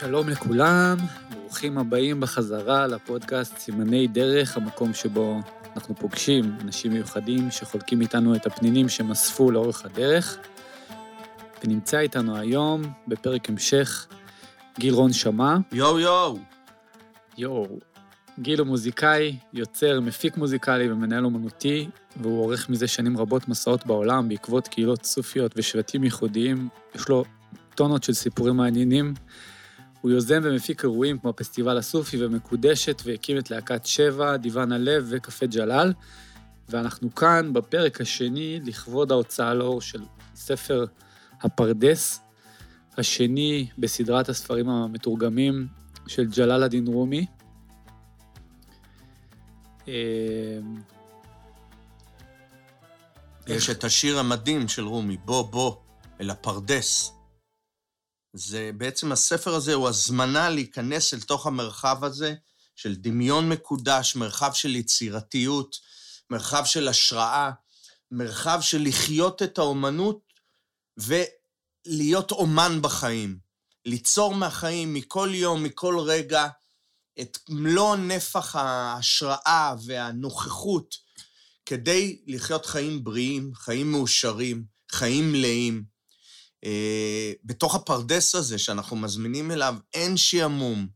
שלום לכולם, ברוכים הבאים בחזרה לפודקאסט סימני דרך, המקום שבו אנחנו פוגשים אנשים מיוחדים שחולקים איתנו את הפנינים שהם אספו לאורך הדרך. ונמצא איתנו היום, בפרק המשך, גיל רון שמע. יואו יואו. יואו. גיל הוא מוזיקאי, יוצר, מפיק מוזיקלי ומנהל אומנותי, והוא עורך מזה שנים רבות מסעות בעולם בעקבות קהילות סופיות ושבטים ייחודיים. יש לו טונות של סיפורים מעניינים. הוא יוזם ומפיק אירועים כמו הפסטיבל הסופי ומקודשת, והקים את להקת שבע, דיוון הלב וקפה ג'לאל. ואנחנו כאן בפרק השני לכבוד ההוצאה לאור של ספר הפרדס, השני בסדרת הספרים המתורגמים של ג'לאל א-דין רומי. יש את השיר המדהים של רומי, בוא בוא אל הפרדס. זה בעצם הספר הזה הוא הזמנה להיכנס אל תוך המרחב הזה של דמיון מקודש, מרחב של יצירתיות, מרחב של השראה, מרחב של לחיות את האומנות ולהיות אומן בחיים. ליצור מהחיים, מכל יום, מכל רגע, את מלוא נפח ההשראה והנוכחות כדי לחיות חיים בריאים, חיים מאושרים, חיים מלאים. אה, בתוך הפרדס הזה שאנחנו מזמינים אליו אין שעמום,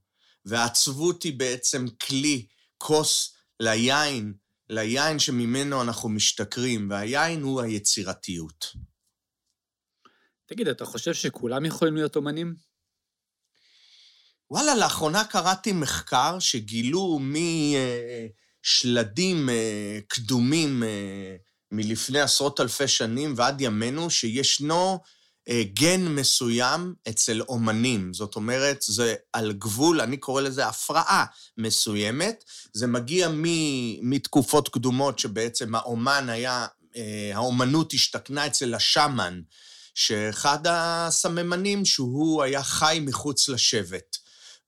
והעצבות היא בעצם כלי, כוס ליין, ליין שממנו אנחנו משתכרים, והיין הוא היצירתיות. תגיד, אתה חושב שכולם יכולים להיות אומנים? וואלה, לאחרונה קראתי מחקר שגילו משלדים אה, קדומים אה, מלפני עשרות אלפי שנים ועד ימינו, שישנו גן מסוים אצל אומנים. זאת אומרת, זה על גבול, אני קורא לזה הפרעה מסוימת. זה מגיע מתקופות קדומות שבעצם האומן היה, האומנות השתכנה אצל השאמן, שאחד הסממנים שהוא היה חי מחוץ לשבט.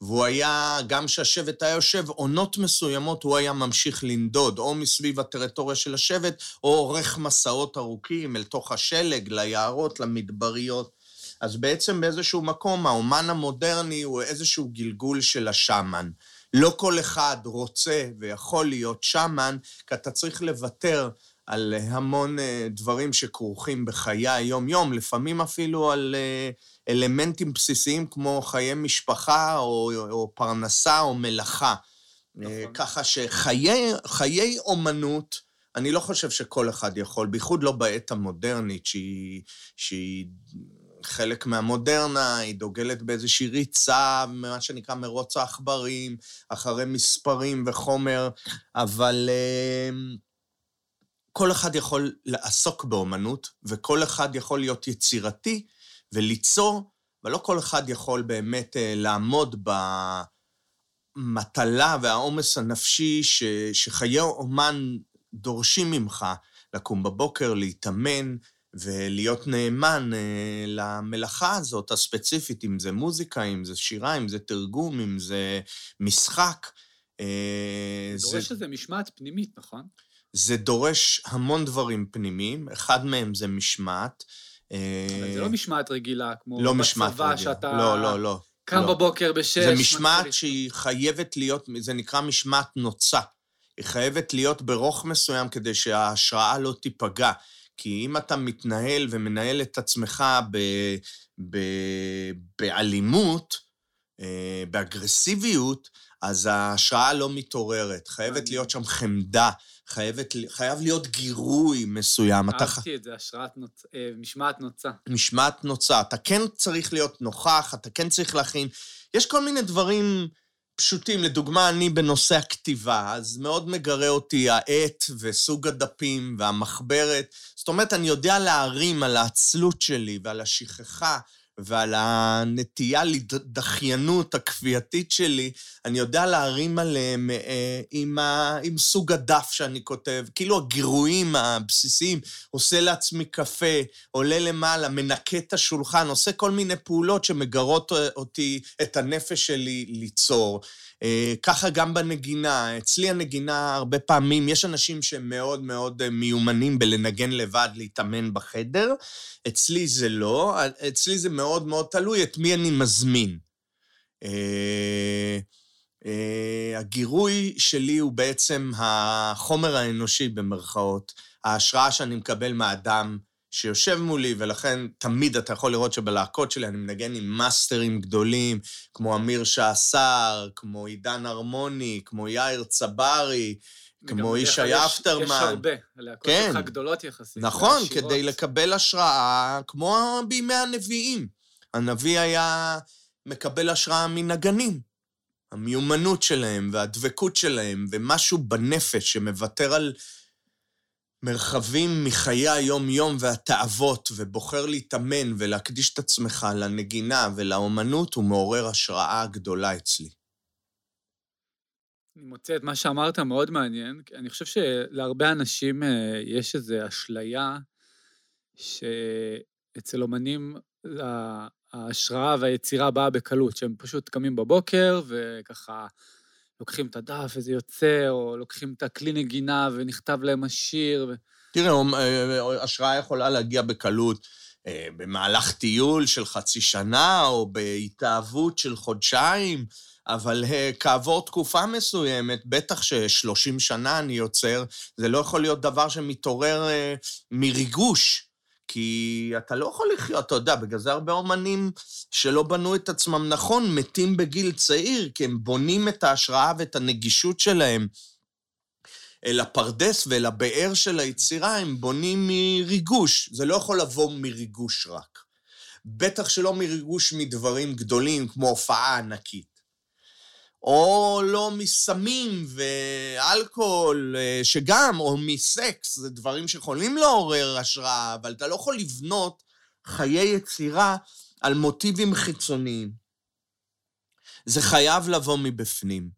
והוא היה, גם כשהשבט היה יושב, עונות מסוימות הוא היה ממשיך לנדוד, או מסביב הטריטוריה של השבט, או עורך מסעות ארוכים אל תוך השלג, ליערות, למדבריות. אז בעצם באיזשהו מקום, האומן המודרני הוא איזשהו גלגול של השאמן. לא כל אחד רוצה ויכול להיות שאמן, כי אתה צריך לוותר על המון אה, דברים שכרוכים בחיי היום-יום, לפעמים אפילו על... Uh, אלמנטים בסיסיים כמו חיי משפחה או, או פרנסה או מלאכה. נכון. ככה שחיי אומנות, אני לא חושב שכל אחד יכול, בייחוד לא בעת המודרנית, שהיא, שהיא חלק מהמודרנה, היא דוגלת באיזושהי ריצה, מה שנקרא מרוץ העכברים, אחרי מספרים וחומר, אבל כל אחד יכול לעסוק באומנות, וכל אחד יכול להיות יצירתי, וליצור, אבל לא כל אחד יכול באמת אה, לעמוד במטלה והעומס הנפשי ש, שחיי אומן דורשים ממך, לקום בבוקר, להתאמן ולהיות נאמן אה, למלאכה הזאת הספציפית, אם זה מוזיקה, אם זה שירה, אם זה תרגום, אם זה משחק. אה, זה דורש איזה משמעת פנימית, נכון? זה דורש המון דברים פנימיים, אחד מהם זה משמעת. אבל זה לא משמעת רגילה, כמו לא משמעת בצבא, שאתה... לא, לא, לא. קם לא. בבוקר בשש... זה משמעת שהיא חייבת להיות, זה נקרא משמעת נוצה. היא חייבת להיות ברוך מסוים כדי שההשראה לא תיפגע. כי אם אתה מתנהל ומנהל את עצמך ב, ב, באלימות, אה, באגרסיביות, אז ההשראה לא מתעוררת. חייבת להיות שם חמדה, חייבת, חייב להיות גירוי מסוים. אהבתי את זה, השראת נוצ... אה, משמעת נוצה. משמעת נוצה. אתה כן צריך להיות נוכח, אתה כן צריך להכין. יש כל מיני דברים פשוטים. לדוגמה, אני בנושא הכתיבה, אז מאוד מגרה אותי העט וסוג הדפים והמחברת. זאת אומרת, אני יודע להרים על העצלות שלי ועל השכחה ועל הנטייה לדחיינות הכפייתית שלי, אני יודע להרים עליהם אה, עם, ה, עם סוג הדף שאני כותב, כאילו הגירויים הבסיסיים, עושה לעצמי קפה, עולה למעלה, מנקה את השולחן, עושה כל מיני פעולות שמגרות אותי, את הנפש שלי ליצור. אה, ככה גם בנגינה. אצלי הנגינה, הרבה פעמים, יש אנשים שהם מאוד אה, מיומנים בלנגן לבד, להתאמן בחדר. אצלי זה לא, אצלי זה מאוד מאוד תלוי את מי אני מזמין. אה, הגירוי שלי הוא בעצם החומר האנושי, במרכאות. ההשראה שאני מקבל מהאדם שיושב מולי, ולכן תמיד אתה יכול לראות שבלהקות שלי אני מנגן עם מאסטרים גדולים, כמו אמיר שעשר, כמו עידן הרמוני, כמו יאיר צברי, כמו ישי אפטרמן. יש הרבה, הלהקות כן. שלך גדולות יחסית. נכון, עשירות. כדי לקבל השראה, כמו בימי הנביאים. הנביא היה מקבל השראה מנגנים. המיומנות שלהם והדבקות שלהם, ומשהו בנפש שמוותר על מרחבים מחיי היום-יום והתאוות, ובוחר להתאמן ולהקדיש את עצמך לנגינה ולאומנות, הוא מעורר השראה גדולה אצלי. אני מוצא את מה שאמרת מאוד מעניין. אני חושב שלהרבה אנשים אה, יש איזו אשליה שאצל אומנים ההשראה והיצירה באה בקלות, שהם פשוט קמים בבוקר וככה לוקחים את הדף וזה יוצא, או לוקחים את הכלי נגינה ונכתב להם השיר. ו... תראה, אומ- אה, השראה יכולה להגיע בקלות אה, במהלך טיול של חצי שנה, או בהתאהבות של חודשיים, אבל אה, כעבור תקופה מסוימת, בטח ש-30 שנה אני יוצר, זה לא יכול להיות דבר שמתעורר אה, מריגוש. כי אתה לא יכול לחיות, אתה יודע, בגלל זה הרבה אומנים שלא בנו את עצמם נכון, מתים בגיל צעיר, כי הם בונים את ההשראה ואת הנגישות שלהם אל הפרדס ואל הבאר של היצירה, הם בונים מריגוש. זה לא יכול לבוא מריגוש רק. בטח שלא מריגוש מדברים גדולים, כמו הופעה ענקית. או לא מסמים ואלכוהול, אה, שגם, או מסקס, זה דברים שיכולים לעורר השראה, אבל אתה לא יכול לבנות חיי יצירה על מוטיבים חיצוניים. זה חייב לבוא מבפנים,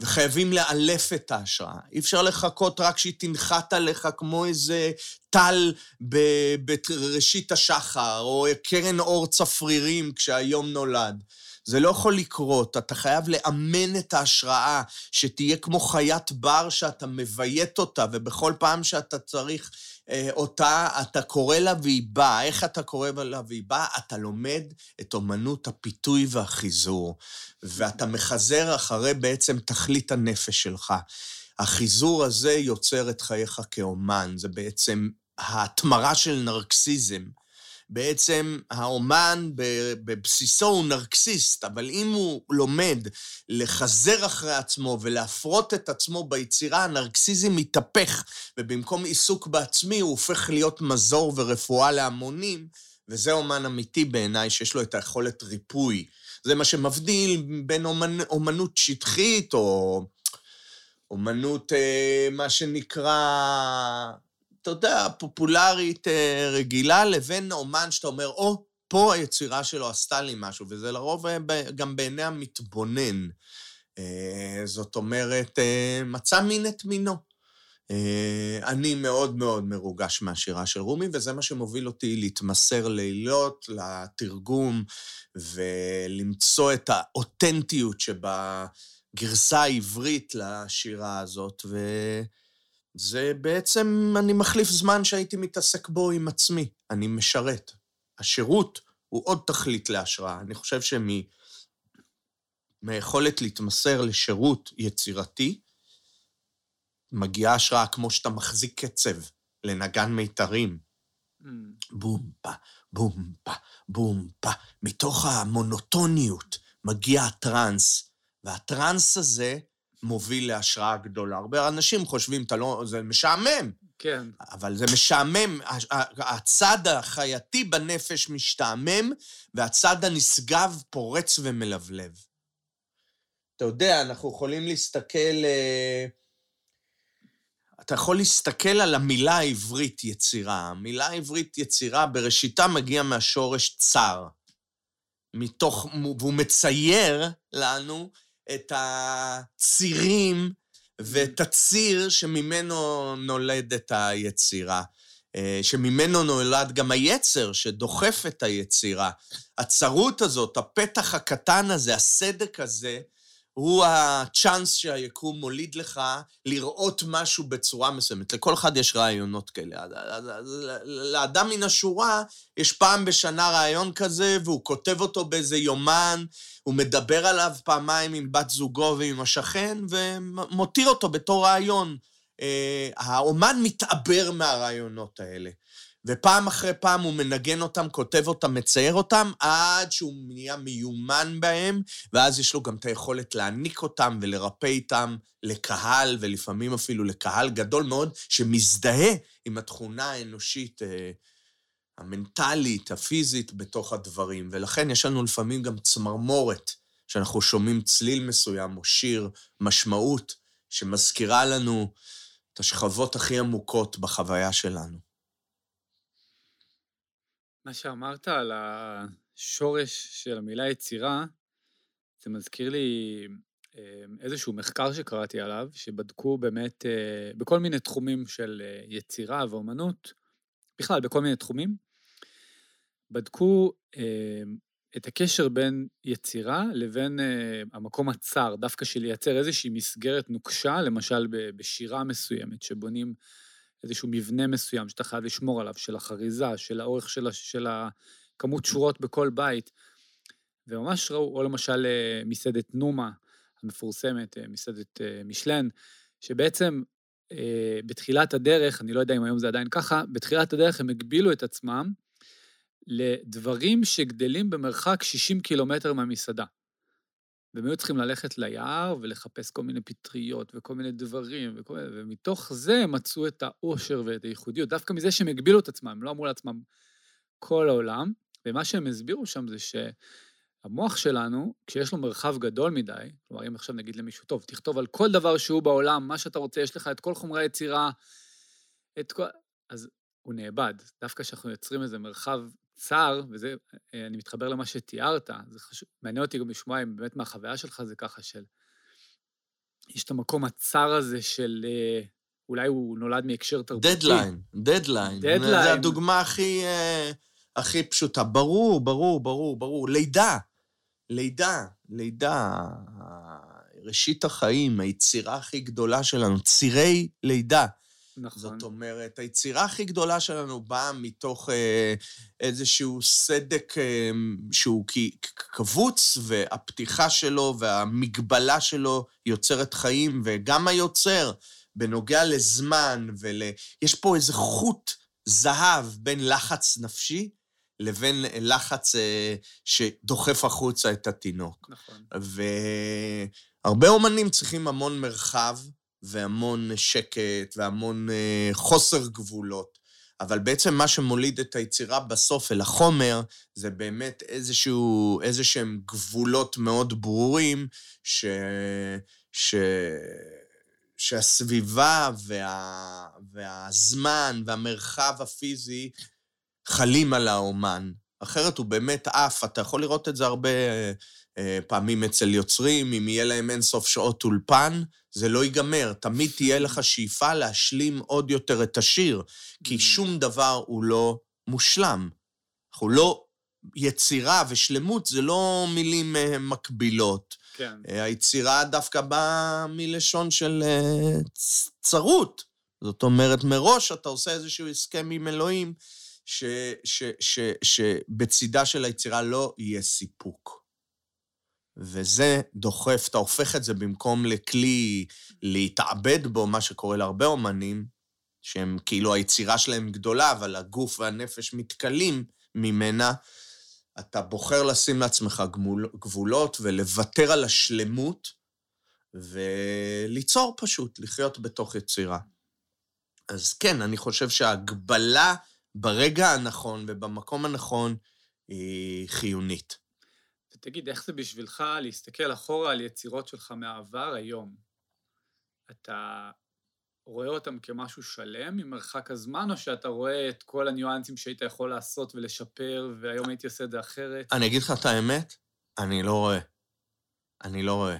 וחייבים לאלף את ההשראה. אי אפשר לחכות רק שהיא תנחת עליך כמו איזה טל בראשית השחר, או קרן אור צפרירים כשהיום נולד. זה לא יכול לקרות, אתה חייב לאמן את ההשראה, שתהיה כמו חיית בר שאתה מביית אותה, ובכל פעם שאתה צריך אה, אותה, אתה קורא לה והיא באה. איך אתה קורא לה והיא באה? אתה לומד את אומנות הפיתוי והחיזור, ואתה מחזר אחרי בעצם תכלית הנפש שלך. החיזור הזה יוצר את חייך כאומן, זה בעצם ההתמרה של נרקסיזם. בעצם האומן בבסיסו הוא נרקסיסט, אבל אם הוא לומד לחזר אחרי עצמו ולהפרות את עצמו ביצירה, הנרקסיזם מתהפך, ובמקום עיסוק בעצמי הוא הופך להיות מזור ורפואה להמונים, וזה אומן אמיתי בעיניי, שיש לו את היכולת ריפוי. זה מה שמבדיל בין אומנ... אומנות שטחית, או אומנות, אה, מה שנקרא... אתה יודע, פופולרית אה, רגילה, לבין אומן שאתה אומר, או, פה היצירה שלו עשתה לי משהו, וזה לרוב אה, גם בעיני המתבונן. אה, זאת אומרת, מצא מין את מינו. אני מאוד מאוד מרוגש מהשירה של רומי, וזה מה שמוביל אותי להתמסר לילות, לתרגום, ולמצוא את האותנטיות שבגרסה העברית לשירה הזאת, ו... זה בעצם, אני מחליף זמן שהייתי מתעסק בו עם עצמי. אני משרת. השירות הוא עוד תכלית להשראה. אני חושב שמהיכולת להתמסר לשירות יצירתי, מגיעה השראה כמו שאתה מחזיק קצב לנגן מיתרים. Mm. בום פה, בום פה, בום פה. מתוך המונוטוניות מגיע הטראנס, והטראנס הזה מוביל להשראה גדולה. הרבה אנשים חושבים, אתה לא, זה משעמם. כן. אבל זה משעמם, הצד החייתי בנפש משתעמם, והצד הנשגב פורץ ומלבלב. אתה יודע, אנחנו יכולים להסתכל... אה, אתה יכול להסתכל על המילה העברית יצירה. המילה העברית יצירה בראשיתה מגיעה מהשורש צר. מתוך, והוא מצייר לנו את הצירים ואת הציר שממנו נולדת היצירה, שממנו נולד גם היצר שדוחף את היצירה. הצרות הזאת, הפתח הקטן הזה, הסדק הזה, הוא הצ'אנס שהיקום מוליד לך לראות משהו בצורה מסוימת. לכל אחד יש רעיונות כאלה. לאדם מן השורה יש פעם בשנה רעיון כזה, והוא כותב אותו באיזה יומן, הוא מדבר עליו פעמיים עם בת זוגו ועם השכן, ומותיר אותו בתור רעיון. אה, האומן מתעבר מהרעיונות האלה. ופעם אחרי פעם הוא מנגן אותם, כותב אותם, מצייר אותם, עד שהוא נהיה מיומן בהם, ואז יש לו גם את היכולת להעניק אותם ולרפא איתם לקהל, ולפעמים אפילו לקהל גדול מאוד, שמזדהה עם התכונה האנושית, אה, המנטלית, הפיזית, בתוך הדברים. ולכן יש לנו לפעמים גם צמרמורת, שאנחנו שומעים צליל מסוים או שיר, משמעות, שמזכירה לנו את השכבות הכי עמוקות בחוויה שלנו. מה שאמרת על השורש של המילה יצירה, זה מזכיר לי אמ, איזשהו מחקר שקראתי עליו, שבדקו באמת אה, בכל מיני תחומים של אה, יצירה ואומנות, בכלל, בכל מיני תחומים, בדקו את הקשר בין יצירה לבין אה, המקום הצר, דווקא של לייצר איזושהי מסגרת נוקשה, למשל בשירה מסוימת, שבונים איזשהו מבנה מסוים שאתה חייב לשמור עליו, של החריזה, של האורך של, של הכמות שורות בכל בית. וממש ראו, או למשל אה, מסעדת נומה המפורסמת, אה, מסעדת אה, משלן, שבעצם בתחילת הדרך, אני לא יודע אם היום זה עדיין ככה, בתחילת הדרך הם הגבילו את עצמם לדברים שגדלים במרחק 60 קילומטר מהמסעדה. והם היו צריכים ללכת ליער ולחפש כל מיני פטריות וכל מיני דברים, וכל ומתוך זה הם מצאו את האושר ואת הייחודיות, דווקא מזה שהם הגבילו את עצמם, הם לא אמרו לעצמם כל העולם, ומה שהם הסבירו שם זה שהמוח שלנו, כשיש לו מרחב גדול מדי, כלומר, אם עכשיו נגיד למישהו, טוב, תכתוב על כל דבר שהוא בעולם, מה שאתה רוצה, יש לך את כל חומרי היצירה, את כל... אז הוא נאבד. דווקא כשאנחנו יוצרים איזה מרחב צר, וזה, אה, אני מתחבר למה שתיארת, זה חשוב, מעניין אותי גם לשמוע אם באמת מהחוויה שלך זה ככה של... יש את המקום הצר הזה של... אה, אולי הוא נולד מהקשר תרבותי. דדליין, דדליין. דדליין. זו הדוגמה הכי, אה, הכי פשוטה. ברור, ברור, ברור, ברור. לידה. לידה, לידה. ראשית החיים, היצירה הכי גדולה שלנו, צירי לידה. נכון. זאת אומרת, היצירה הכי גדולה שלנו באה מתוך אה, איזשהו סדק אה, שהוא כבוץ, והפתיחה שלו והמגבלה שלו יוצרת חיים, וגם היוצר, בנוגע לזמן ול... יש פה איזה חוט זהב בין לחץ נפשי לבין לחץ אה, שדוחף החוצה את התינוק. נכון. והרבה אומנים צריכים המון מרחב. והמון שקט והמון אה, חוסר גבולות. אבל בעצם מה שמוליד את היצירה בסוף אל החומר, זה באמת איזשהו, איזה שהם גבולות מאוד ברורים, ש... ש... שהסביבה וה... והזמן והמרחב הפיזי חלים על האומן. אחרת הוא באמת עף, אתה יכול לראות את זה הרבה אה, פעמים אצל יוצרים, אם יהיה להם אינסוף שעות אולפן, זה לא ייגמר. תמיד תהיה לך שאיפה להשלים עוד יותר את השיר, כי mm. שום דבר הוא לא מושלם. אנחנו לא... יצירה ושלמות זה לא מילים אה, מקבילות. כן. אה, היצירה דווקא באה מלשון של צרות. זאת אומרת, מראש אתה עושה איזשהו הסכם עם אלוהים, שבצידה של היצירה לא יהיה סיפוק. וזה דוחף, אתה הופך את זה במקום לכלי להתעבד בו, מה שקורה להרבה אומנים, שהם כאילו היצירה שלהם גדולה, אבל הגוף והנפש מתכלים ממנה, אתה בוחר לשים לעצמך גמול, גבולות ולוותר על השלמות וליצור פשוט, לחיות בתוך יצירה. אז כן, אני חושב שההגבלה ברגע הנכון ובמקום הנכון היא חיונית. תגיד, איך זה בשבילך להסתכל אחורה על יצירות שלך מהעבר היום? אתה רואה אותם כמשהו שלם ממרחק הזמן, או שאתה רואה את כל הניואנסים שהיית יכול לעשות ולשפר, והיום הייתי עושה את זה אחרת? אני אגיד לך את האמת, אני לא רואה. אני לא רואה.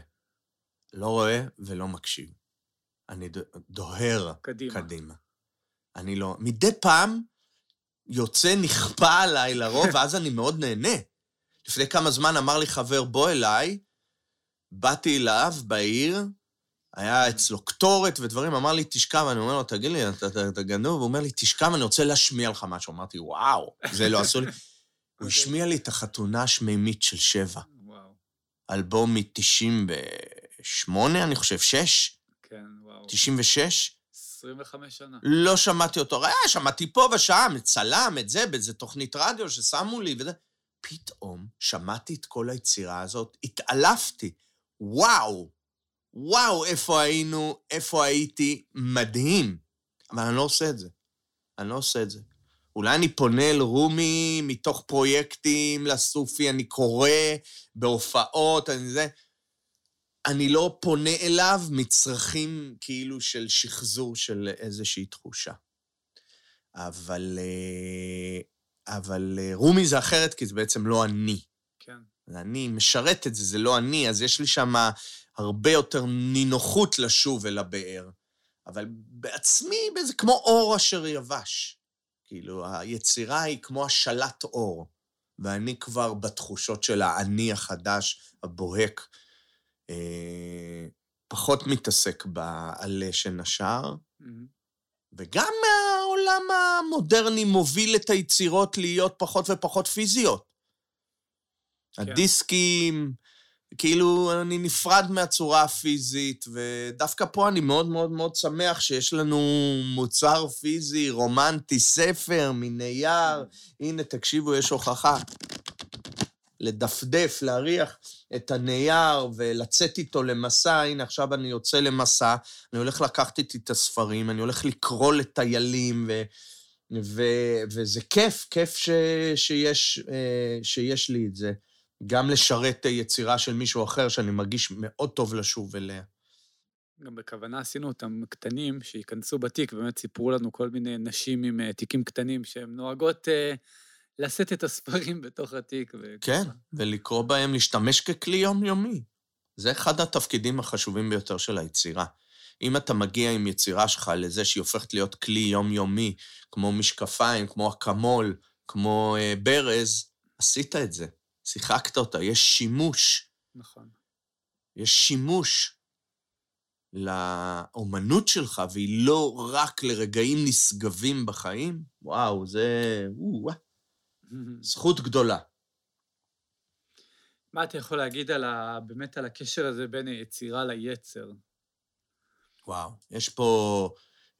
לא רואה ולא מקשיב. אני דוהר קדימה. קדימה. אני לא... מדי פעם יוצא, נכפה עליי לרוב, ואז אני מאוד נהנה. לפני כמה זמן אמר לי חבר, בוא אליי, באתי אליו בעיר, היה אצלו קטורת ודברים, אמר לי, תשכב, אני אומר לו, תגיד לי, אתה, אתה, אתה גנוב? הוא אומר לי, תשכב, אני רוצה להשמיע לך משהו. אמרתי, וואו, זה לא עשו לי. הוא השמיע לי את החתונה השמימית של שבע. וואו. אלבום מ-98, אני חושב, 6? כן, וואו. 96? 25 שנה. לא שמעתי אותו. אה, שמעתי פה ושם, צלם, את זה, באיזה תוכנית רדיו ששמו לי וזה. פתאום שמעתי את כל היצירה הזאת, התעלפתי. וואו, וואו, איפה היינו, איפה הייתי, מדהים. אבל אני לא עושה את זה. אני לא עושה את זה. אולי אני פונה אל רומי מתוך פרויקטים לסופי, אני קורא בהופעות, אני זה. אני לא פונה אליו מצרכים כאילו של שחזור של איזושהי תחושה. אבל, אה, אבל אה, רומי זה אחרת, כי זה בעצם לא אני. כן. אני משרת את זה, זה לא אני, אז יש לי שם הרבה יותר נינוחות לשוב אל הבאר. אבל בעצמי, זה כמו אור אשר יבש. כאילו, היצירה היא כמו השלט אור, ואני כבר בתחושות של האני החדש, הבוהק, אה, פחות מתעסק בעלה שנשר, מהמם. וגם מהעולם המודרני מוביל את היצירות להיות פחות ופחות פיזיות. כן. הדיסקים, כאילו, אני נפרד מהצורה הפיזית, ודווקא פה אני מאוד מאוד מאוד שמח שיש לנו מוצר פיזי, רומנטי, ספר, מנייר. הנה, תקשיבו, יש הוכחה. לדפדף, להריח את הנייר ולצאת איתו למסע. הנה, עכשיו אני יוצא למסע, אני הולך לקחת איתי את הספרים, אני הולך לקרוא לטיילים, ו... ו... וזה כיף, כיף ש... שיש, אה, שיש לי את זה. גם לשרת יצירה של מישהו אחר, שאני מרגיש מאוד טוב לשוב אליה. גם בכוונה עשינו אותם קטנים, שייכנסו בתיק, באמת סיפרו לנו כל מיני נשים עם אה, תיקים קטנים שהן נוהגות אה, לשאת את הספרים בתוך התיק. וככה. כן, ולקרוא בהם, להשתמש ככלי יומיומי. זה אחד התפקידים החשובים ביותר של היצירה. אם אתה מגיע עם יצירה שלך לזה שהיא הופכת להיות כלי יומיומי, כמו משקפיים, כמו אקמול, כמו אה, ברז, עשית את זה. שיחקת אותה, יש שימוש. נכון. יש שימוש לאומנות שלך, והיא לא רק לרגעים נשגבים בחיים. וואו, זה... וואו, זכות גדולה. מה אתה יכול להגיד על ה... באמת על הקשר הזה בין היצירה ליצר? וואו, יש פה,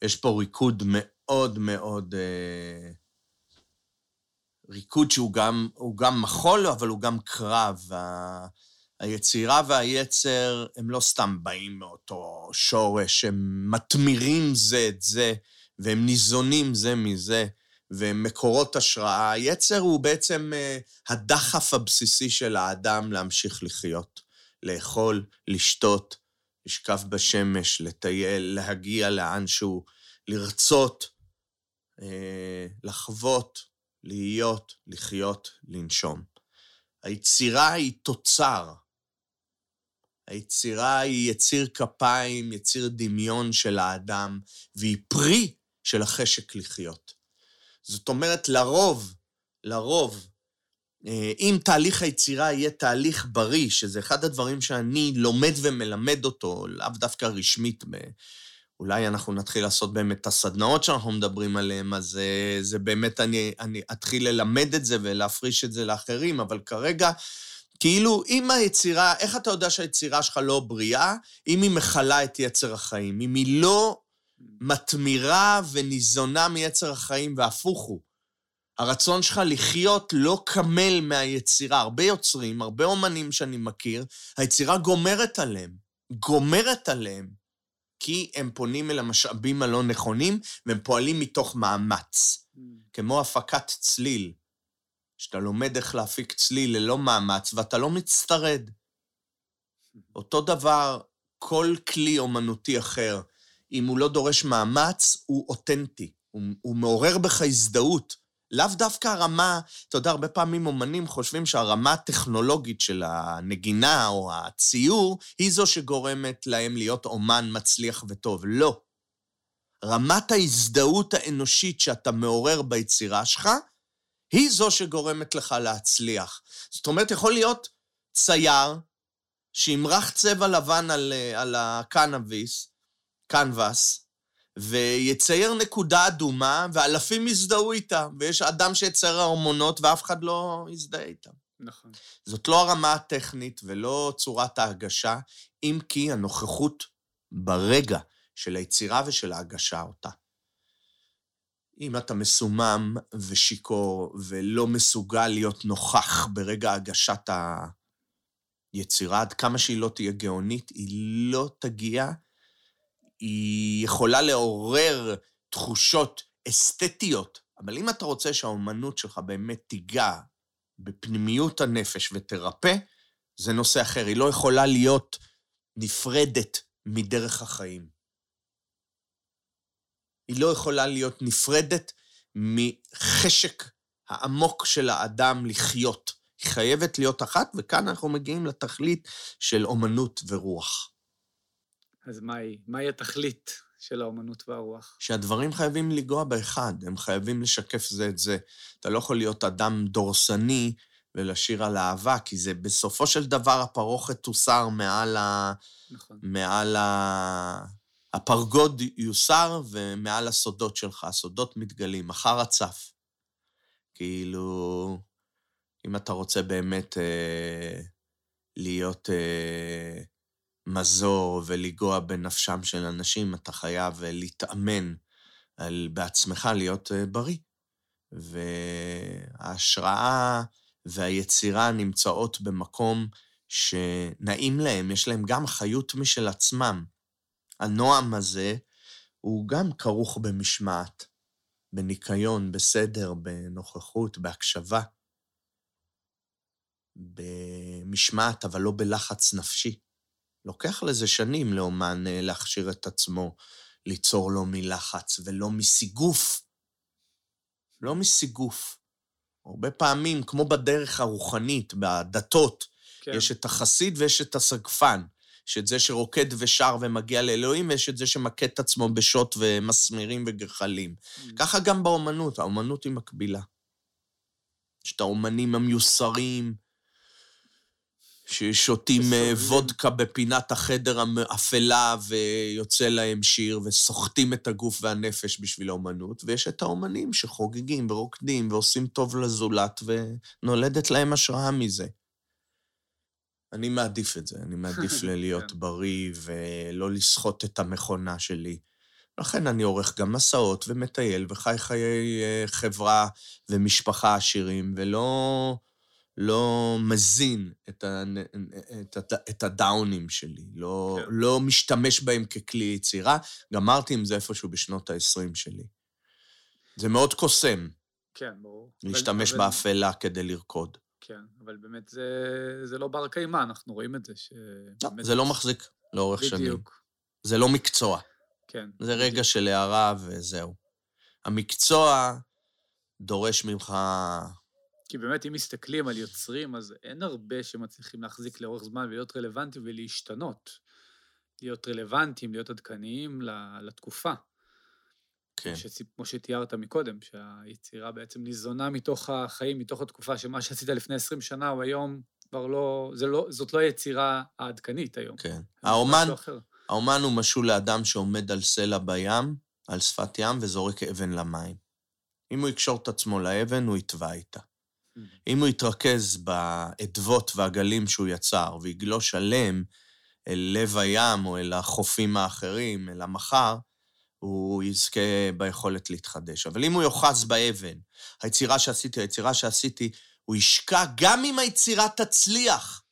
יש פה ריקוד מאוד מאוד... אה, ריקוד שהוא גם, גם מחול, אבל הוא גם קרב. ה... היצירה והיצר הם לא סתם באים מאותו שורש, הם מתמירים זה את זה, והם ניזונים זה מזה, והם מקורות השראה. היצר הוא בעצם אה, הדחף הבסיסי של האדם להמשיך לחיות, לאכול, לשתות, לשכב בשמש, לטייל, להגיע לאנשהו, לרצות, אה, לחוות, להיות, לחיות, לנשום. היצירה היא תוצר. היצירה היא יציר כפיים, יציר דמיון של האדם, והיא פרי של החשק לחיות. זאת אומרת, לרוב, לרוב, אה, אם תהליך היצירה יהיה תהליך בריא, שזה אחד הדברים שאני לומד ומלמד אותו, לאו דווקא רשמית. אולי אנחנו נתחיל לעשות באמת את הסדנאות שאנחנו מדברים עליהן, אז אה, זה באמת, אני, אני אתחיל ללמד את זה ולהפריש את זה לאחרים, אבל כרגע, כאילו, אם היצירה, איך אתה יודע שהיצירה שלך לא בריאה? אם היא מכלה את יצר החיים, אם היא לא מתמירה וניזונה מיצר החיים, והפוך הוא. הרצון שלך לחיות לא קמל מהיצירה. הרבה יוצרים, הרבה אומנים שאני מכיר, היצירה גומרת עליהם. גומרת עליהם. כי הם פונים אל המשאבים הלא נכונים, והם פועלים מתוך מאמץ. כמו הפקת צליל. שאתה לומד איך להפיק צליל ללא מאמץ, ואתה לא מצטרד. אותו דבר, כל כלי אומנותי אחר, אם הוא לא דורש מאמץ, הוא אותנטי. הוא, הוא מעורר בך הזדהות. לאו דווקא הרמה, אתה יודע, הרבה פעמים אומנים חושבים שהרמה הטכנולוגית של הנגינה או הציור היא זו שגורמת להם להיות אומן מצליח וטוב. לא. רמת ההזדהות האנושית שאתה מעורר ביצירה שלך, היא זו שגורמת לך להצליח. זאת אומרת, יכול להיות צייר שימרח צבע לבן על, אה, על הקנאביס, קנבס, ויצייר נקודה אדומה, ואלפים יזדהו איתה, ויש אדם שיצייר ההורמונות ואף אחד לא יזדהה איתה. נכון. זאת לא הרמה הטכנית ולא צורת ההגשה, אם כי הנוכחות ברגע של היצירה ושל ההגשה אותה. אם אתה מסומם ושיכור ולא מסוגל להיות נוכח ברגע הגשת היצירה, עד כמה שהיא לא תהיה גאונית, היא לא תגיע, היא יכולה לעורר תחושות אסתטיות, אבל אם אתה רוצה שהאומנות שלך באמת תיגע בפנימיות הנפש ותרפא, זה נושא אחר. היא לא יכולה להיות נפרדת מדרך החיים. היא לא יכולה להיות נפרדת מחשק העמוק של האדם לחיות. היא חייבת להיות אחת, וכאן אנחנו מגיעים לתכלית של אומנות ורוח. אז מהי, מהי התכלית של האומנות והרוח? שהדברים חייבים לגוע באחד, הם חייבים לשקף זה את זה. אתה לא יכול להיות אדם דורסני ולשיר על אהבה, כי זה בסופו של דבר הפרוכת תוסר מעל ה... נכון. מעל ה... הפרגוד יוסר ומעל הסודות שלך, הסודות מתגלים, מחר הצף. כאילו, אם אתה רוצה באמת אה, להיות אה, מזור ולגוע בנפשם של אנשים, אתה חייב אה, להתאמן על, בעצמך להיות אה, בריא. וההשראה והיצירה נמצאות במקום שנעים להם, יש להם גם חיות משל עצמם. הנועם הזה הוא גם כרוך במשמעת, בניקיון, בסדר, בנוכחות, בהקשבה. במשמעת, אבל לא בלחץ נפשי. לוקח לזה שנים לאומן אה, להכשיר את עצמו, ליצור לו מלחץ ולא מסיגוף. לא מסיגוף. הרבה פעמים, כמו בדרך הרוחנית, בדתות, כן. יש את החסיד ויש את הסגפן. יש את זה שרוקד ושר ומגיע לאלוהים, ויש את זה שמכה את עצמו בשוט ומסמירים וגחלים. Mm. ככה גם באומנות, האומנות היא מקבילה. יש את האומנים המיוסרים, ששותים אה, וודקה בפינת החדר האפלה ויוצא להם שיר, וסוחטים את הגוף והנפש בשביל האומנות, ויש את האומנים שחוגגים ורוקדים ועושים טוב לזולת, ונולדת להם השראה מזה. אני מעדיף את זה, אני מעדיף להיות כן. בריא ולא לסחוט את המכונה שלי. לכן אני עורך גם מסעות ומטייל וחי חיי אה, חברה ומשפחה עשירים, ולא לא מזין את, ה, את, את, את הדאונים שלי, לא, כן. לא משתמש בהם ככלי יצירה. גמרתי עם זה איפשהו בשנות ה-20 שלי. זה מאוד קוסם. כן, ברור. להשתמש אבל... באפלה כדי לרקוד. כן, אבל באמת זה, זה לא בר קיימא, אנחנו רואים את זה. ש... לא, זה לא מחזיק לאורך בדיוק. שנים. בדיוק. זה לא מקצוע. כן. זה בדיוק. רגע של הערה וזהו. המקצוע דורש ממך... כי באמת, אם מסתכלים על יוצרים, אז אין הרבה שמצליחים להחזיק לאורך זמן ולהיות רלוונטיים ולהשתנות. להיות רלוונטיים, להיות עדכניים לתקופה. כן. שציפ, כמו שתיארת מקודם, שהיצירה בעצם ניזונה מתוך החיים, מתוך התקופה שמה שעשית לפני 20 שנה, הוא היום כבר לא, לא, זאת לא היצירה העדכנית היום. כן. האומן, האומן הוא משול לאדם שעומד על סלע בים, על שפת ים, וזורק אבן למים. אם הוא יקשור את עצמו לאבן, הוא יטבע איתה. Mm-hmm. אם הוא יתרכז באדוות והגלים שהוא יצר, ויגלוש שלם אל לב הים או אל החופים האחרים, אל המחר, הוא יזכה ביכולת להתחדש. אבל אם הוא יאחז באבן, היצירה שעשיתי, היצירה שעשיתי, הוא ישקע גם אם היצירה תצליח.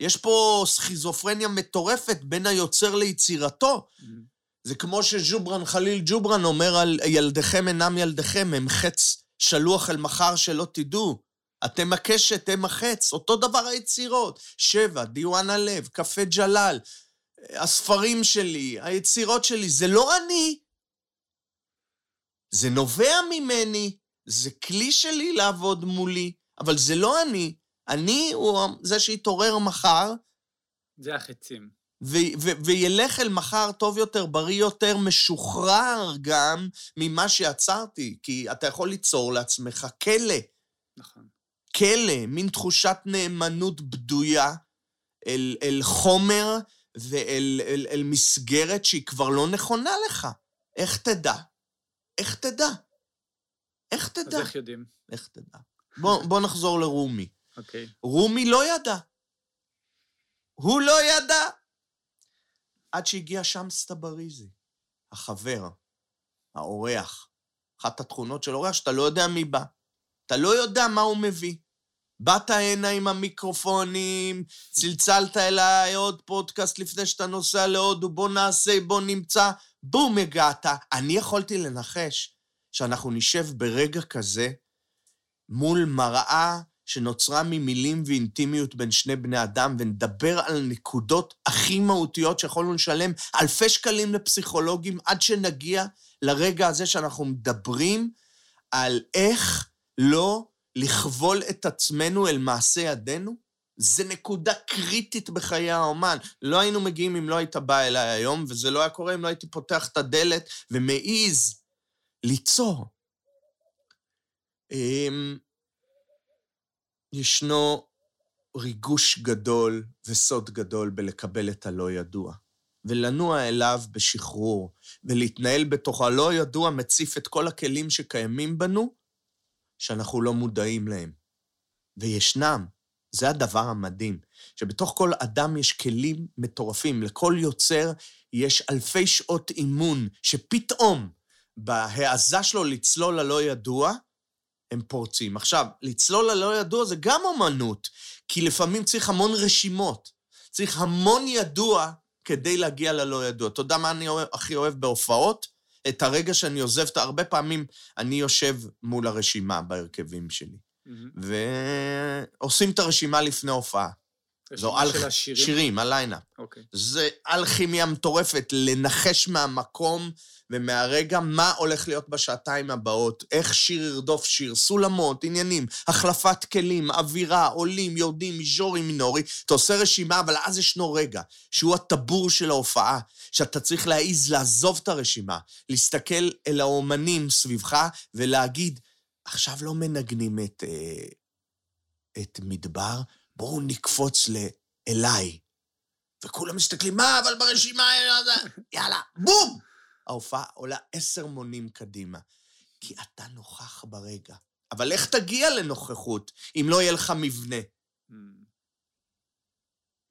יש פה סכיזופרניה מטורפת בין היוצר ליצירתו. Mm-hmm. זה כמו שג'וברן חליל ג'וברן אומר על ילדיכם אינם ילדיכם, הם חץ שלוח אל מחר שלא תדעו. אתם הקשת, הם החץ. אותו דבר היצירות. שבע, דיואן הלב, קפה ג'לאל. הספרים שלי, היצירות שלי, זה לא אני. זה נובע ממני, זה כלי שלי לעבוד מולי, אבל זה לא אני. אני הוא זה שיתעורר מחר. זה החצים. ו- ו- וילך אל מחר טוב יותר, בריא יותר, משוחרר גם ממה שיצרתי, כי אתה יכול ליצור לעצמך כלא. נכון. כלא, מין תחושת נאמנות בדויה, אל, אל חומר ואל אל, אל מסגרת שהיא כבר לא נכונה לך. איך תדע? איך תדע? איך תדע? אז איך יודעים? איך תדע? בוא, בוא נחזור לרומי. אוקיי. רומי לא ידע. הוא לא ידע. עד שהגיע שמס טבריזי, החבר, האורח. אחת התכונות של אורח שאתה לא יודע מי בא. אתה לא יודע מה הוא מביא. באת הנה עם המיקרופונים, צלצלת אליי עוד פודקאסט לפני שאתה נוסע להודו, בוא נעשה, בוא נמצא. בום, הגעת. אני יכולתי לנחש שאנחנו נשב ברגע כזה מול מראה שנוצרה ממילים ואינטימיות בין שני בני אדם, ונדבר על הנקודות הכי מהותיות שיכולנו לשלם אלפי שקלים לפסיכולוגים עד שנגיע לרגע הזה שאנחנו מדברים על איך לא לכבול את עצמנו אל מעשה ידינו? זה נקודה קריטית בחיי האומן. לא היינו מגיעים אם לא היית בא אליי היום, וזה לא היה קורה אם לא הייתי פותח את הדלת ומעז ליצור. ישנו ריגוש גדול וסוד גדול בלקבל את הלא ידוע, ולנוע אליו בשחרור, ולהתנהל בתוך הלא ידוע מציף את כל הכלים שקיימים בנו, שאנחנו לא מודעים להם. וישנם, זה הדבר המדהים, שבתוך כל אדם יש כלים מטורפים. לכל יוצר יש אלפי שעות אימון, שפתאום, בהעזה שלו לצלול ללא ידוע, הם פורצים. עכשיו, לצלול ללא ידוע זה גם אומנות, כי לפעמים צריך המון רשימות. צריך המון ידוע כדי להגיע ללא ידוע. אתה יודע מה אני הכי אוהב בהופעות? את הרגע שאני עוזב, הרבה פעמים אני יושב מול הרשימה בהרכבים שלי. Mm-hmm. ועושים את הרשימה לפני הופעה. זו על... של השירים? שירים, הליינאפ. אוקיי. זה אלכימיה מטורפת, לנחש מהמקום ומהרגע מה הולך להיות בשעתיים הבאות, איך שיר ירדוף שיר, סולמות, עניינים, החלפת כלים, אווירה, עולים, יורדים, מיז'ורי, מינורי. אתה עושה רשימה, אבל אז ישנו רגע, שהוא הטבור של ההופעה, שאתה צריך להעיז לעזוב את הרשימה, להסתכל אל האומנים סביבך ולהגיד, עכשיו לא מנגנים את, אה, את מדבר, בואו נקפוץ לאליי. וכולם מסתכלים, מה, אבל ברשימה, יאללה, בום! ההופעה עולה עשר מונים קדימה. כי אתה נוכח ברגע. אבל איך תגיע לנוכחות אם לא יהיה לך מבנה? Hmm.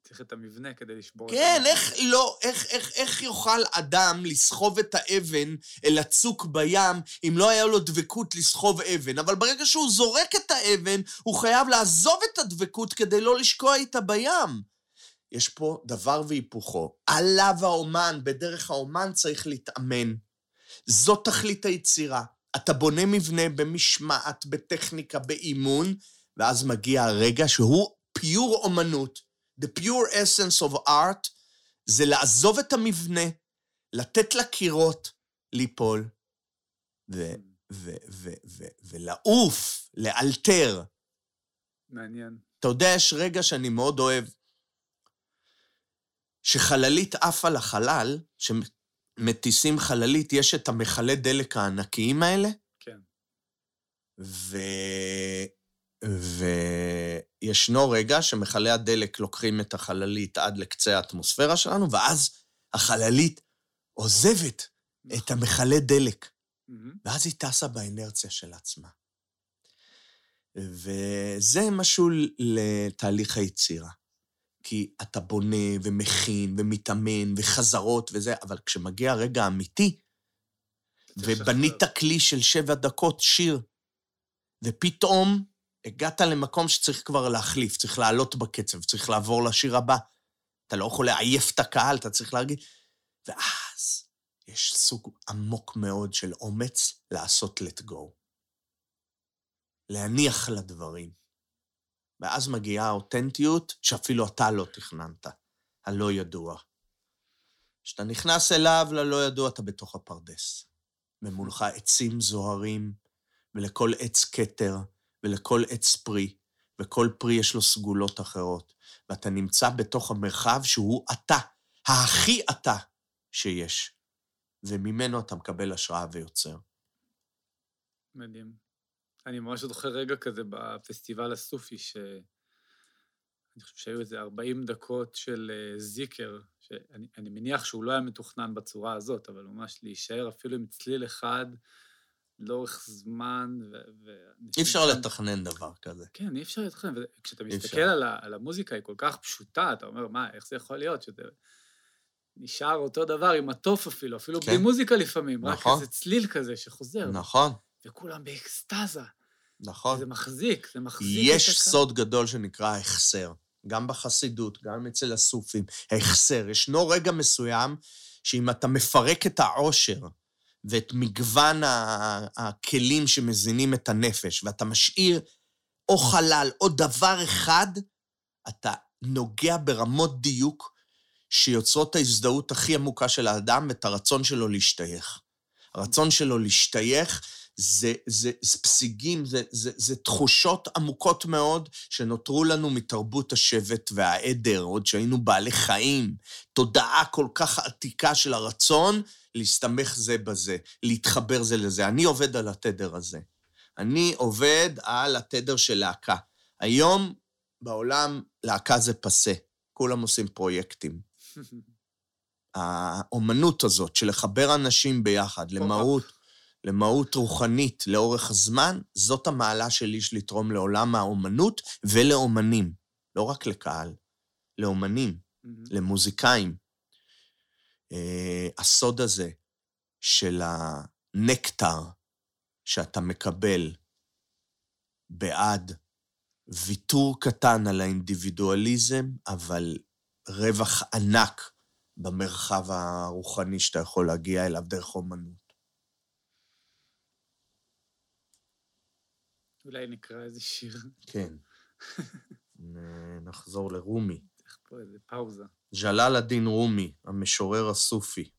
צריך את המבנה כדי לשבור כן, את... כן, איך לא, איך, איך, איך יוכל אדם לסחוב את האבן אל הצוק בים אם לא היה לו דבקות לסחוב אבן? אבל ברגע שהוא זורק את האבן, הוא חייב לעזוב את הדבקות כדי לא לשקוע איתה בים. יש פה דבר והיפוכו. עליו האומן, בדרך האומן צריך להתאמן. זאת תכלית היצירה. אתה בונה מבנה במשמעת, בטכניקה, באימון, ואז מגיע הרגע שהוא פיור אומנות. The pure essence of art זה לעזוב את המבנה, לתת לקירות ליפול, ו- ו- ו- ו- ולעוף, לאלתר. מעניין. אתה יודע, יש רגע שאני מאוד אוהב, שחללית עפה לחלל, שמטיסים חללית, יש את המכלי דלק הענקיים האלה. כן. ו... וישנו רגע שמכלי הדלק לוקחים את החללית עד לקצה האטמוספירה שלנו, ואז החללית עוזבת נכון. את המכלי דלק. ואז היא טסה באנרציה של עצמה. וזה משהו לתהליך היצירה. כי אתה בונה ומכין ומתאמן וחזרות וזה, אבל כשמגיע הרגע האמיתי, ובנית כלי של שבע דקות שיר, ופתאום הגעת למקום שצריך כבר להחליף, צריך לעלות בקצב, צריך לעבור לשיר הבא. אתה לא יכול לעייף את הקהל, אתה צריך להגיד... ואז יש סוג עמוק מאוד של אומץ לעשות let go. להניח לדברים. ואז מגיעה האותנטיות שאפילו אתה לא תכננת, הלא ידוע. כשאתה נכנס אליו ללא ידוע, אתה בתוך הפרדס. ומולך עצים זוהרים, ולכל עץ כתר, ולכל עץ פרי, וכל פרי יש לו סגולות אחרות. ואתה נמצא בתוך המרחב שהוא אתה, הכי אתה שיש. וממנו אתה מקבל השראה ויוצר. מדהים. אני ממש זוכר רגע כזה בפסטיבל הסופי, שאני אני חושב שהיו איזה 40 דקות של אה, זיקר, שאני מניח שהוא לא היה מתוכנן בצורה הזאת, אבל ממש להישאר אפילו עם צליל אחד לאורך זמן, ו... ו אי אפשר לתכנן דבר כזה. כן, אי אפשר לתכנן, וכשאתה מסתכל על, ה, על המוזיקה, היא כל כך פשוטה, אתה אומר, מה, איך זה יכול להיות שזה נשאר אותו דבר עם התוף אפילו, אפילו כן. בלי מוזיקה לפעמים, נכון. רק איזה צליל כזה שחוזר. נכון. וכולם באקסטזה. נכון. זה מחזיק, זה מחזיק יש את סוד גדול שנקרא החסר, גם בחסידות, גם אצל הסופים. החסר. ישנו רגע מסוים שאם אתה מפרק את העושר ואת מגוון הכלים שמזינים את הנפש, ואתה משאיר או חלל או דבר אחד, אתה נוגע ברמות דיוק שיוצרות את ההזדהות הכי עמוקה של האדם ואת הרצון שלו להשתייך. הרצון שלו להשתייך זה, זה, זה פסיגים, זה, זה, זה תחושות עמוקות מאוד שנותרו לנו מתרבות השבט והעדר, עוד שהיינו בעלי חיים. תודעה כל כך עתיקה של הרצון להסתמך זה בזה, להתחבר זה לזה. אני עובד על התדר הזה. אני עובד על התדר של להקה. היום בעולם להקה זה פסה, כולם עושים פרויקטים. האומנות הזאת של לחבר אנשים ביחד למהות, למהות רוחנית לאורך הזמן, זאת המעלה שלי יש לתרום לעולם האומנות ולאומנים. לא רק לקהל, לאומנים, mm-hmm. למוזיקאים. Uh, הסוד הזה של הנקטר שאתה מקבל בעד ויתור קטן על האינדיבידואליזם, אבל רווח ענק במרחב הרוחני שאתה יכול להגיע אליו דרך אומנות. אולי נקרא איזה שיר. כן. נחזור לרומי. צריך פה איזה פאוזה. ג'לאל א-דין רומי, המשורר הסופי,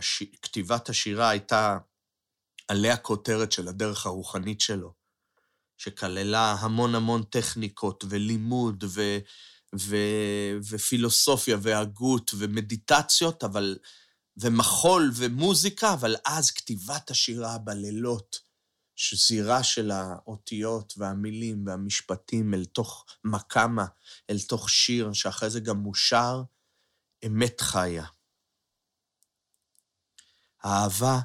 שכתיבת השירה הייתה עלי הכותרת של הדרך הרוחנית שלו, שכללה המון המון טכניקות ולימוד ו... ו... ופילוסופיה והגות ומדיטציות, אבל... ומחול ומוזיקה, אבל אז כתיבת השירה בלילות, שזירה של האותיות והמילים והמשפטים אל תוך מקמה, אל תוך שיר, שאחרי זה גם מושר, אמת חיה. האהבה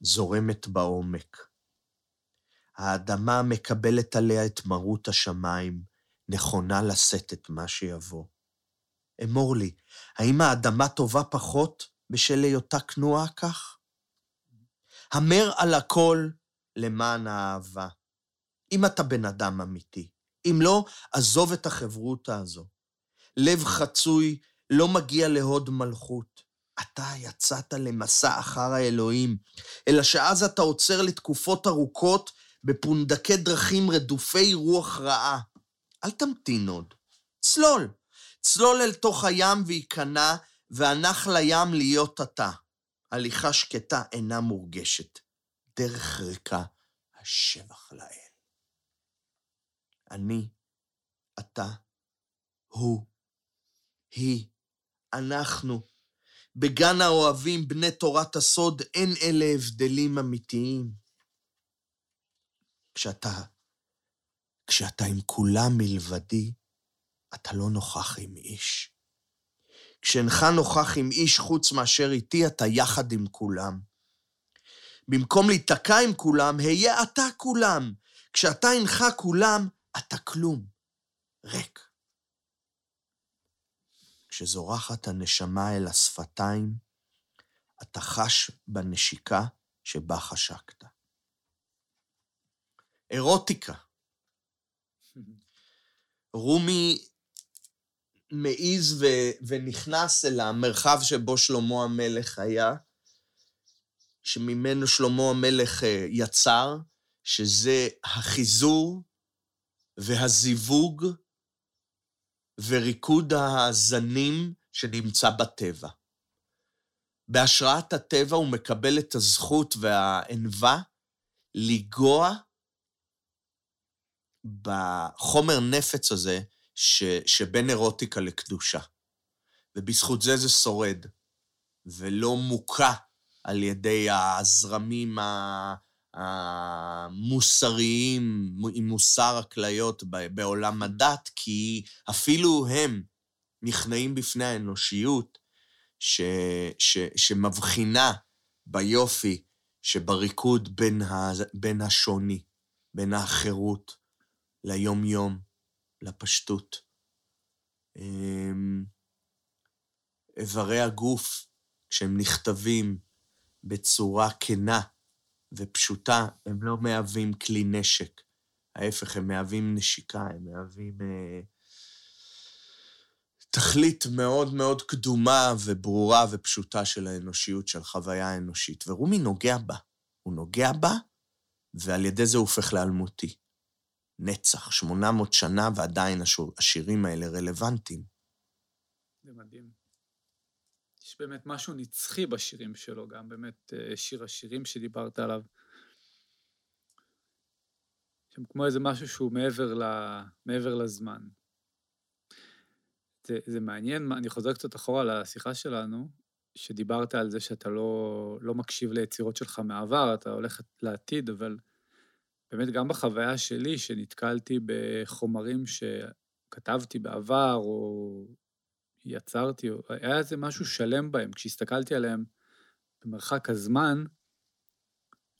זורמת בעומק. האדמה מקבלת עליה את מרות השמיים, נכונה לשאת את מה שיבוא. אמור לי, האם האדמה טובה פחות בשל היותה כנועה כך? המר על הכל למען האהבה. אם אתה בן אדם אמיתי, אם לא, עזוב את החברותה הזו. לב חצוי לא מגיע להוד מלכות. אתה יצאת למסע אחר האלוהים, אלא שאז אתה עוצר לתקופות ארוכות בפונדקי דרכים רדופי רוח רעה. אל תמתין עוד. צלול. צלול אל תוך הים וייכנע, והנח לים להיות אתה. הליכה שקטה אינה מורגשת. דרך ריקה, השבח לאל. אני, אתה, הוא, היא, אנחנו. בגן האוהבים בני תורת הסוד אין אלה הבדלים אמיתיים. כשאתה, כשאתה עם כולם מלבדי, אתה לא נוכח עם איש. כשאינך נוכח עם איש חוץ מאשר איתי, אתה יחד עם כולם. במקום להיתקע עם כולם, היה אתה כולם. כשאתה אינך כולם, אתה כלום. ריק. כשזורחת הנשמה אל השפתיים, אתה חש בנשיקה שבה חשקת. אירוטיקה. רומי מעז ו- ונכנס אל המרחב שבו שלמה המלך היה, שממנו שלמה המלך אה, יצר, שזה החיזור והזיווג וריקוד הזנים שנמצא בטבע. בהשראת הטבע הוא מקבל את הזכות והענווה לנגוע בחומר נפץ הזה ש, שבין אירוטיקה לקדושה. ובזכות זה זה שורד, ולא מוכה על ידי הזרמים המוסריים, עם מוסר הכליות בעולם הדת, כי אפילו הם נכנעים בפני האנושיות, ש, ש, שמבחינה ביופי שבריקוד בין, ה, בין השוני, בין האחרות, ליום-יום, לפשטות. אמ, איברי הגוף, כשהם נכתבים בצורה כנה ופשוטה, הם לא מהווים כלי נשק. ההפך, הם מהווים נשיקה, הם מהווים אה, תכלית מאוד מאוד קדומה וברורה ופשוטה של האנושיות, של חוויה האנושית. ורומי נוגע בה. הוא נוגע בה, ועל ידי זה הוא הופך לאלמותי. נצח, 800 שנה, ועדיין השירים האלה רלוונטיים. זה מדהים. יש באמת משהו נצחי בשירים שלו, גם באמת אה, שיר השירים שדיברת עליו. שם כמו איזה משהו שהוא מעבר, ל... מעבר לזמן. זה, זה מעניין, אני חוזר קצת אחורה לשיחה שלנו, שדיברת על זה שאתה לא, לא מקשיב ליצירות שלך מהעבר, אתה הולך לעתיד, אבל באמת גם בחוויה שלי, שנתקלתי בחומרים שכתבתי בעבר, או יצרתי, היה איזה משהו שלם בהם. כשהסתכלתי עליהם במרחק הזמן,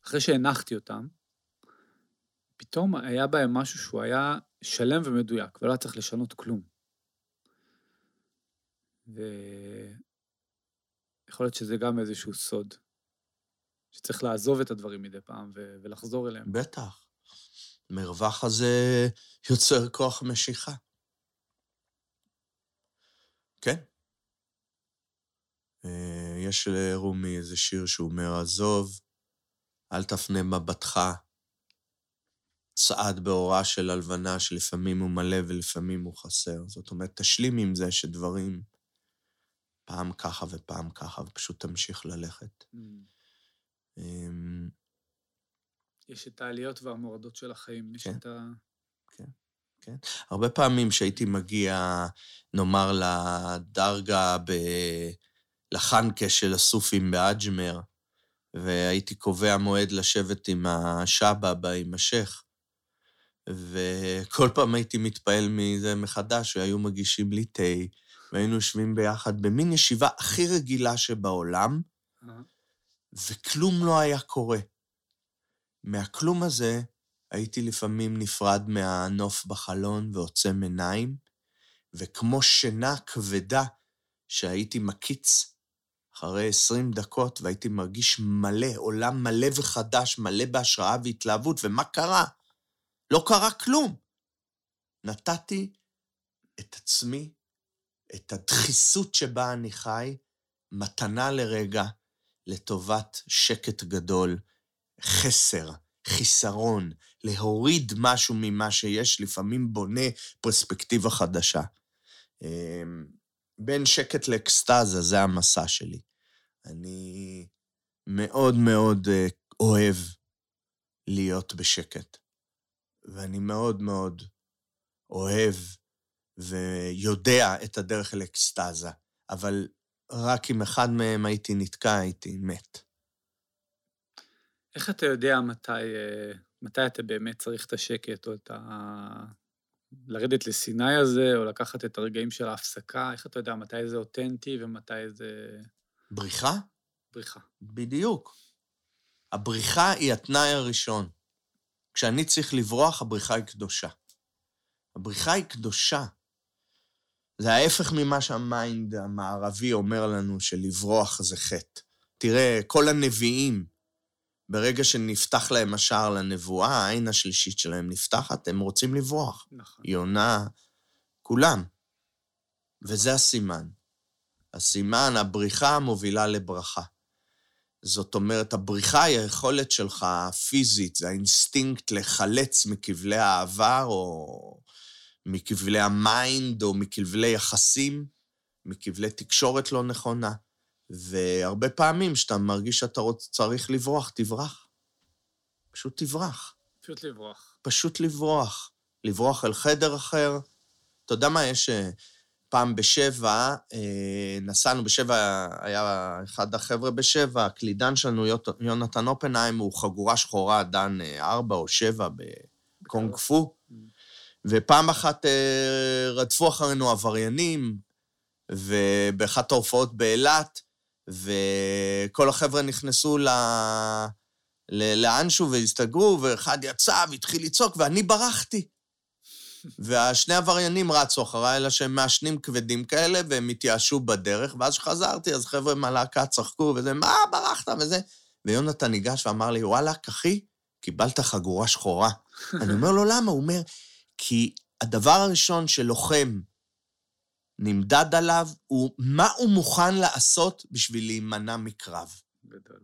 אחרי שהנחתי אותם, פתאום היה בהם משהו שהוא היה שלם ומדויק, ולא היה צריך לשנות כלום. ויכול להיות שזה גם איזשהו סוד, שצריך לעזוב את הדברים מדי פעם ו... ולחזור אליהם. בטח. מרווח הזה יוצר כוח משיכה. כן. אה, יש לרומי איזה שיר שהוא אומר, עזוב, אל תפנה מבטך, צעד באורה של הלבנה שלפעמים הוא מלא ולפעמים הוא חסר. זאת אומרת, תשלים עם זה שדברים פעם ככה ופעם ככה, ופשוט תמשיך ללכת. Mm. יש את העליות והמורדות של החיים, יש כן, את ה... כן, כן. הרבה פעמים שהייתי מגיע, נאמר, לדרגה ב... לחנקה של הסופים באג'מר, והייתי קובע מועד לשבת עם השבא, עם השייח, וכל פעם הייתי מתפעל מזה מחדש, והיו מגישים לי תה, והיינו יושבים ביחד במין ישיבה הכי רגילה שבעולם, וכלום לא היה קורה. מהכלום הזה הייתי לפעמים נפרד מהנוף בחלון ועוצם עיניים, וכמו שינה כבדה שהייתי מקיץ אחרי עשרים דקות, והייתי מרגיש מלא, עולם מלא וחדש, מלא בהשראה והתלהבות, ומה קרה? לא קרה כלום. נתתי את עצמי, את הדחיסות שבה אני חי, מתנה לרגע, לטובת שקט גדול, חסר, חיסרון, להוריד משהו ממה שיש, לפעמים בונה פרספקטיבה חדשה. אמ, בין שקט לאקסטזה, זה המסע שלי. אני מאוד מאוד אה, אוהב להיות בשקט, ואני מאוד מאוד אוהב ויודע את הדרך לאקסטזה, אבל רק אם אחד מהם הייתי נתקע, הייתי מת. איך אתה יודע מתי, אה, מתי אתה באמת צריך את השקט, או את ה... לרדת לסיני הזה, או לקחת את הרגעים של ההפסקה? איך אתה יודע מתי זה אותנטי ומתי זה... בריחה? בריחה. בדיוק. הבריחה היא התנאי הראשון. כשאני צריך לברוח, הבריחה היא קדושה. הבריחה היא קדושה. זה ההפך ממה שהמיינד המערבי אומר לנו, שלברוח זה חטא. תראה, כל הנביאים, ברגע שנפתח להם השער לנבואה, העין השלישית שלהם נפתחת, הם רוצים לברוח. נכון. יונה, כולם. וזה הסימן. הסימן, הבריחה מובילה לברכה. זאת אומרת, הבריחה היא היכולת שלך הפיזית, זה האינסטינקט לחלץ מכבלי העבר, או מכבלי ה mind, או מכבלי יחסים, מכבלי תקשורת לא נכונה. והרבה פעמים כשאתה מרגיש שאתה רוצ, צריך לברוח, תברח. פשוט תברח. פשוט לברוח. פשוט לברוח. לברוח אל חדר אחר. אתה יודע מה, יש... פעם בשבע, אה, נסענו בשבע, היה אחד החבר'ה בשבע, הקלידן שלנו, יונתן אופנהיים, הוא חגורה שחורה, דן אה, ארבע או שבע בקונג פו. ופעם אחת אה, רדפו אחרינו עבריינים, ובאחת ההופעות באילת, וכל החבר'ה נכנסו ל... לאנשהו והסתגרו, ואחד יצא והתחיל לצעוק, ואני ברחתי. והשני עבריינים רצו אחריי, אלא שהם מעשנים כבדים כאלה, והם התייאשו בדרך, ואז כשחזרתי, אז חבר'ה מהלהקה צחקו, וזה, מה, ברחת וזה. ויונתן ניגש ואמר לי, וואלכ, אחי, קיבלת חגורה שחורה. אני אומר לו, למה? הוא אומר, כי הדבר הראשון שלוחם נמדד עליו הוא מה הוא מוכן לעשות בשביל להימנע מקרב. גדול.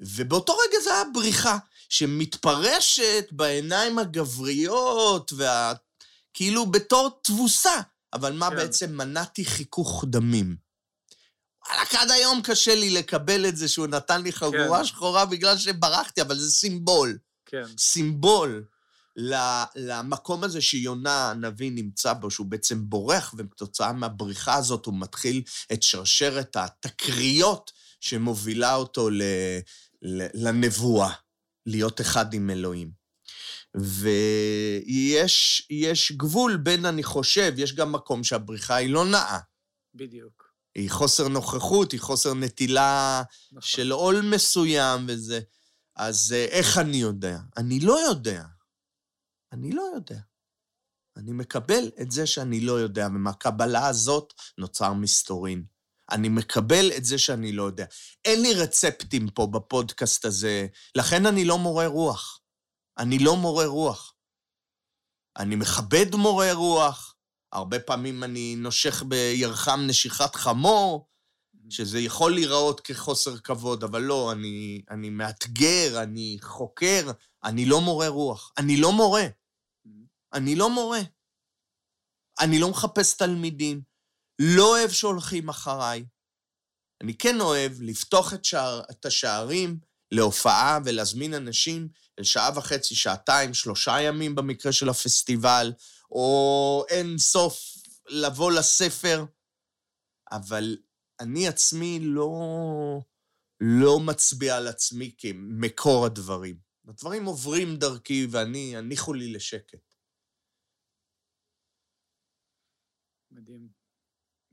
ובאותו רגע זה היה בריחה שמתפרשת בעיניים הגבריות, וה... כאילו בתור תבוסה, אבל מה כן. בעצם מנעתי חיכוך דמים. וואלכ, עד היום קשה לי לקבל את זה שהוא נתן לי חגורה כן. שחורה בגלל שברחתי, אבל זה סימבול. כן. סימבול למקום הזה שיונה הנביא נמצא בו, שהוא בעצם בורח, וכתוצאה מהבריחה הזאת הוא מתחיל את שרשרת התקריות שמובילה אותו ל, לנבואה, להיות אחד עם אלוהים. ויש גבול בין, אני חושב, יש גם מקום שהבריחה היא לא נאה. בדיוק. היא חוסר נוכחות, היא חוסר נטילה נכון. של עול מסוים וזה. אז אה, איך אני יודע? אני לא יודע. אני לא יודע. אני מקבל את זה שאני לא יודע, ומהקבלה הזאת נוצר מסתורין. אני מקבל את זה שאני לא יודע. אין לי רצפטים פה בפודקאסט הזה, לכן אני לא מורה רוח. אני לא מורה רוח. אני מכבד מורה רוח, הרבה פעמים אני נושך בירחם נשיכת חמור, שזה יכול להיראות כחוסר כבוד, אבל לא, אני, אני מאתגר, אני חוקר, אני לא מורה רוח. אני לא מורה. אני לא מורה. אני לא מחפש תלמידים, לא אוהב שהולכים אחריי. אני כן אוהב לפתוח את, שער, את השערים להופעה ולהזמין אנשים לשעה וחצי, שעתיים, שלושה ימים במקרה של הפסטיבל, או אין סוף לבוא לספר, אבל אני עצמי לא, לא מצביע על עצמי כמקור הדברים. הדברים עוברים דרכי ואני, הניחו לי לשקט. מדהים.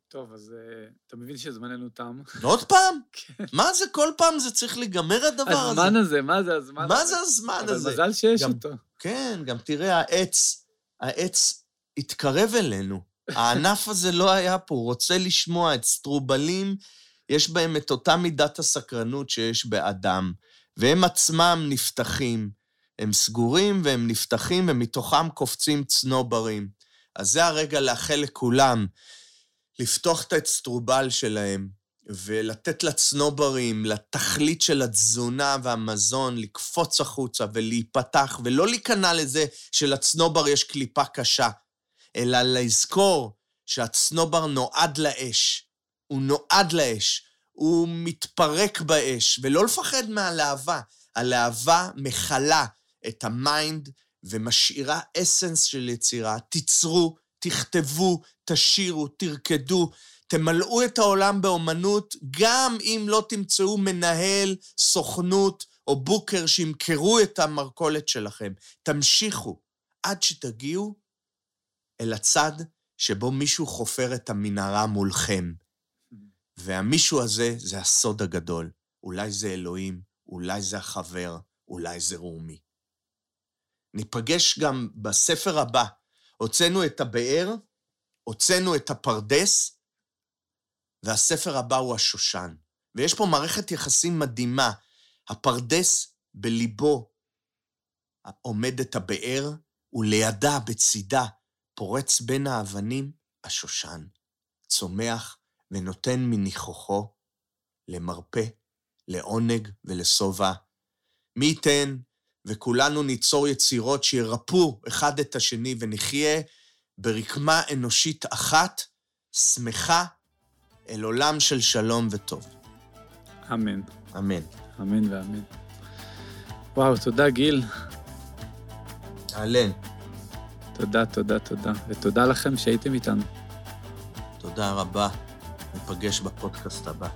טוב, אז uh, אתה מבין שזמננו תם. עוד פעם? כן. מה זה כל פעם זה צריך להיגמר הדבר הזה? הזמן הזה, מה זה הזמן מה זה הזמן אבל הזה? אבל מזל שיש גם, אותו. כן, גם תראה, העץ, העץ התקרב אלינו. הענף הזה לא היה פה, הוא רוצה לשמוע את סטרובלים, יש בהם את אותה מידת הסקרנות שיש באדם, והם עצמם נפתחים. הם סגורים והם נפתחים, ומתוכם קופצים צנוברים. אז זה הרגע לאחל לכולם לפתוח את האצטרובל שלהם ולתת לצנוברים, לתכלית של התזונה והמזון, לקפוץ החוצה ולהיפתח, ולא להיכנע לזה שלצנובר יש קליפה קשה, אלא לזכור שהצנובר נועד לאש. הוא נועד לאש. הוא מתפרק באש, ולא לפחד מהלהבה. הלהבה מכלה את ה mind ומשאירה essence של יצירה. תיצרו, תכתבו, תשירו, תרקדו, תמלאו את העולם באומנות, גם אם לא תמצאו מנהל, סוכנות או booker שימכרו את המרכולת שלכם. תמשיכו עד שתגיעו אל הצד שבו מישהו חופר את המנהרה מולכם. והמישהו הזה זה הסוד הגדול. אולי זה אלוהים, אולי זה החבר, אולי זה רומי. ניפגש גם בספר הבא. הוצאנו את הבאר, הוצאנו את הפרדס, והספר הבא הוא השושן. ויש פה מערכת יחסים מדהימה. הפרדס בליבו עומדת הבאר, ולידה, בצידה, פורץ בין האבנים השושן, צומח ונותן מניחוחו למרפא, לעונג ולשובע. מי ייתן וכולנו ניצור יצירות שירפאו אחד את השני ונחיה ברקמה אנושית אחת, שמחה, אל עולם של שלום וטוב. אמן. אמן. אמן ואמן. וואו, תודה, גיל. אהלן. תודה, תודה, תודה. ותודה לכם שהייתם איתנו. תודה רבה. ניפגש בפודקאסט הבא.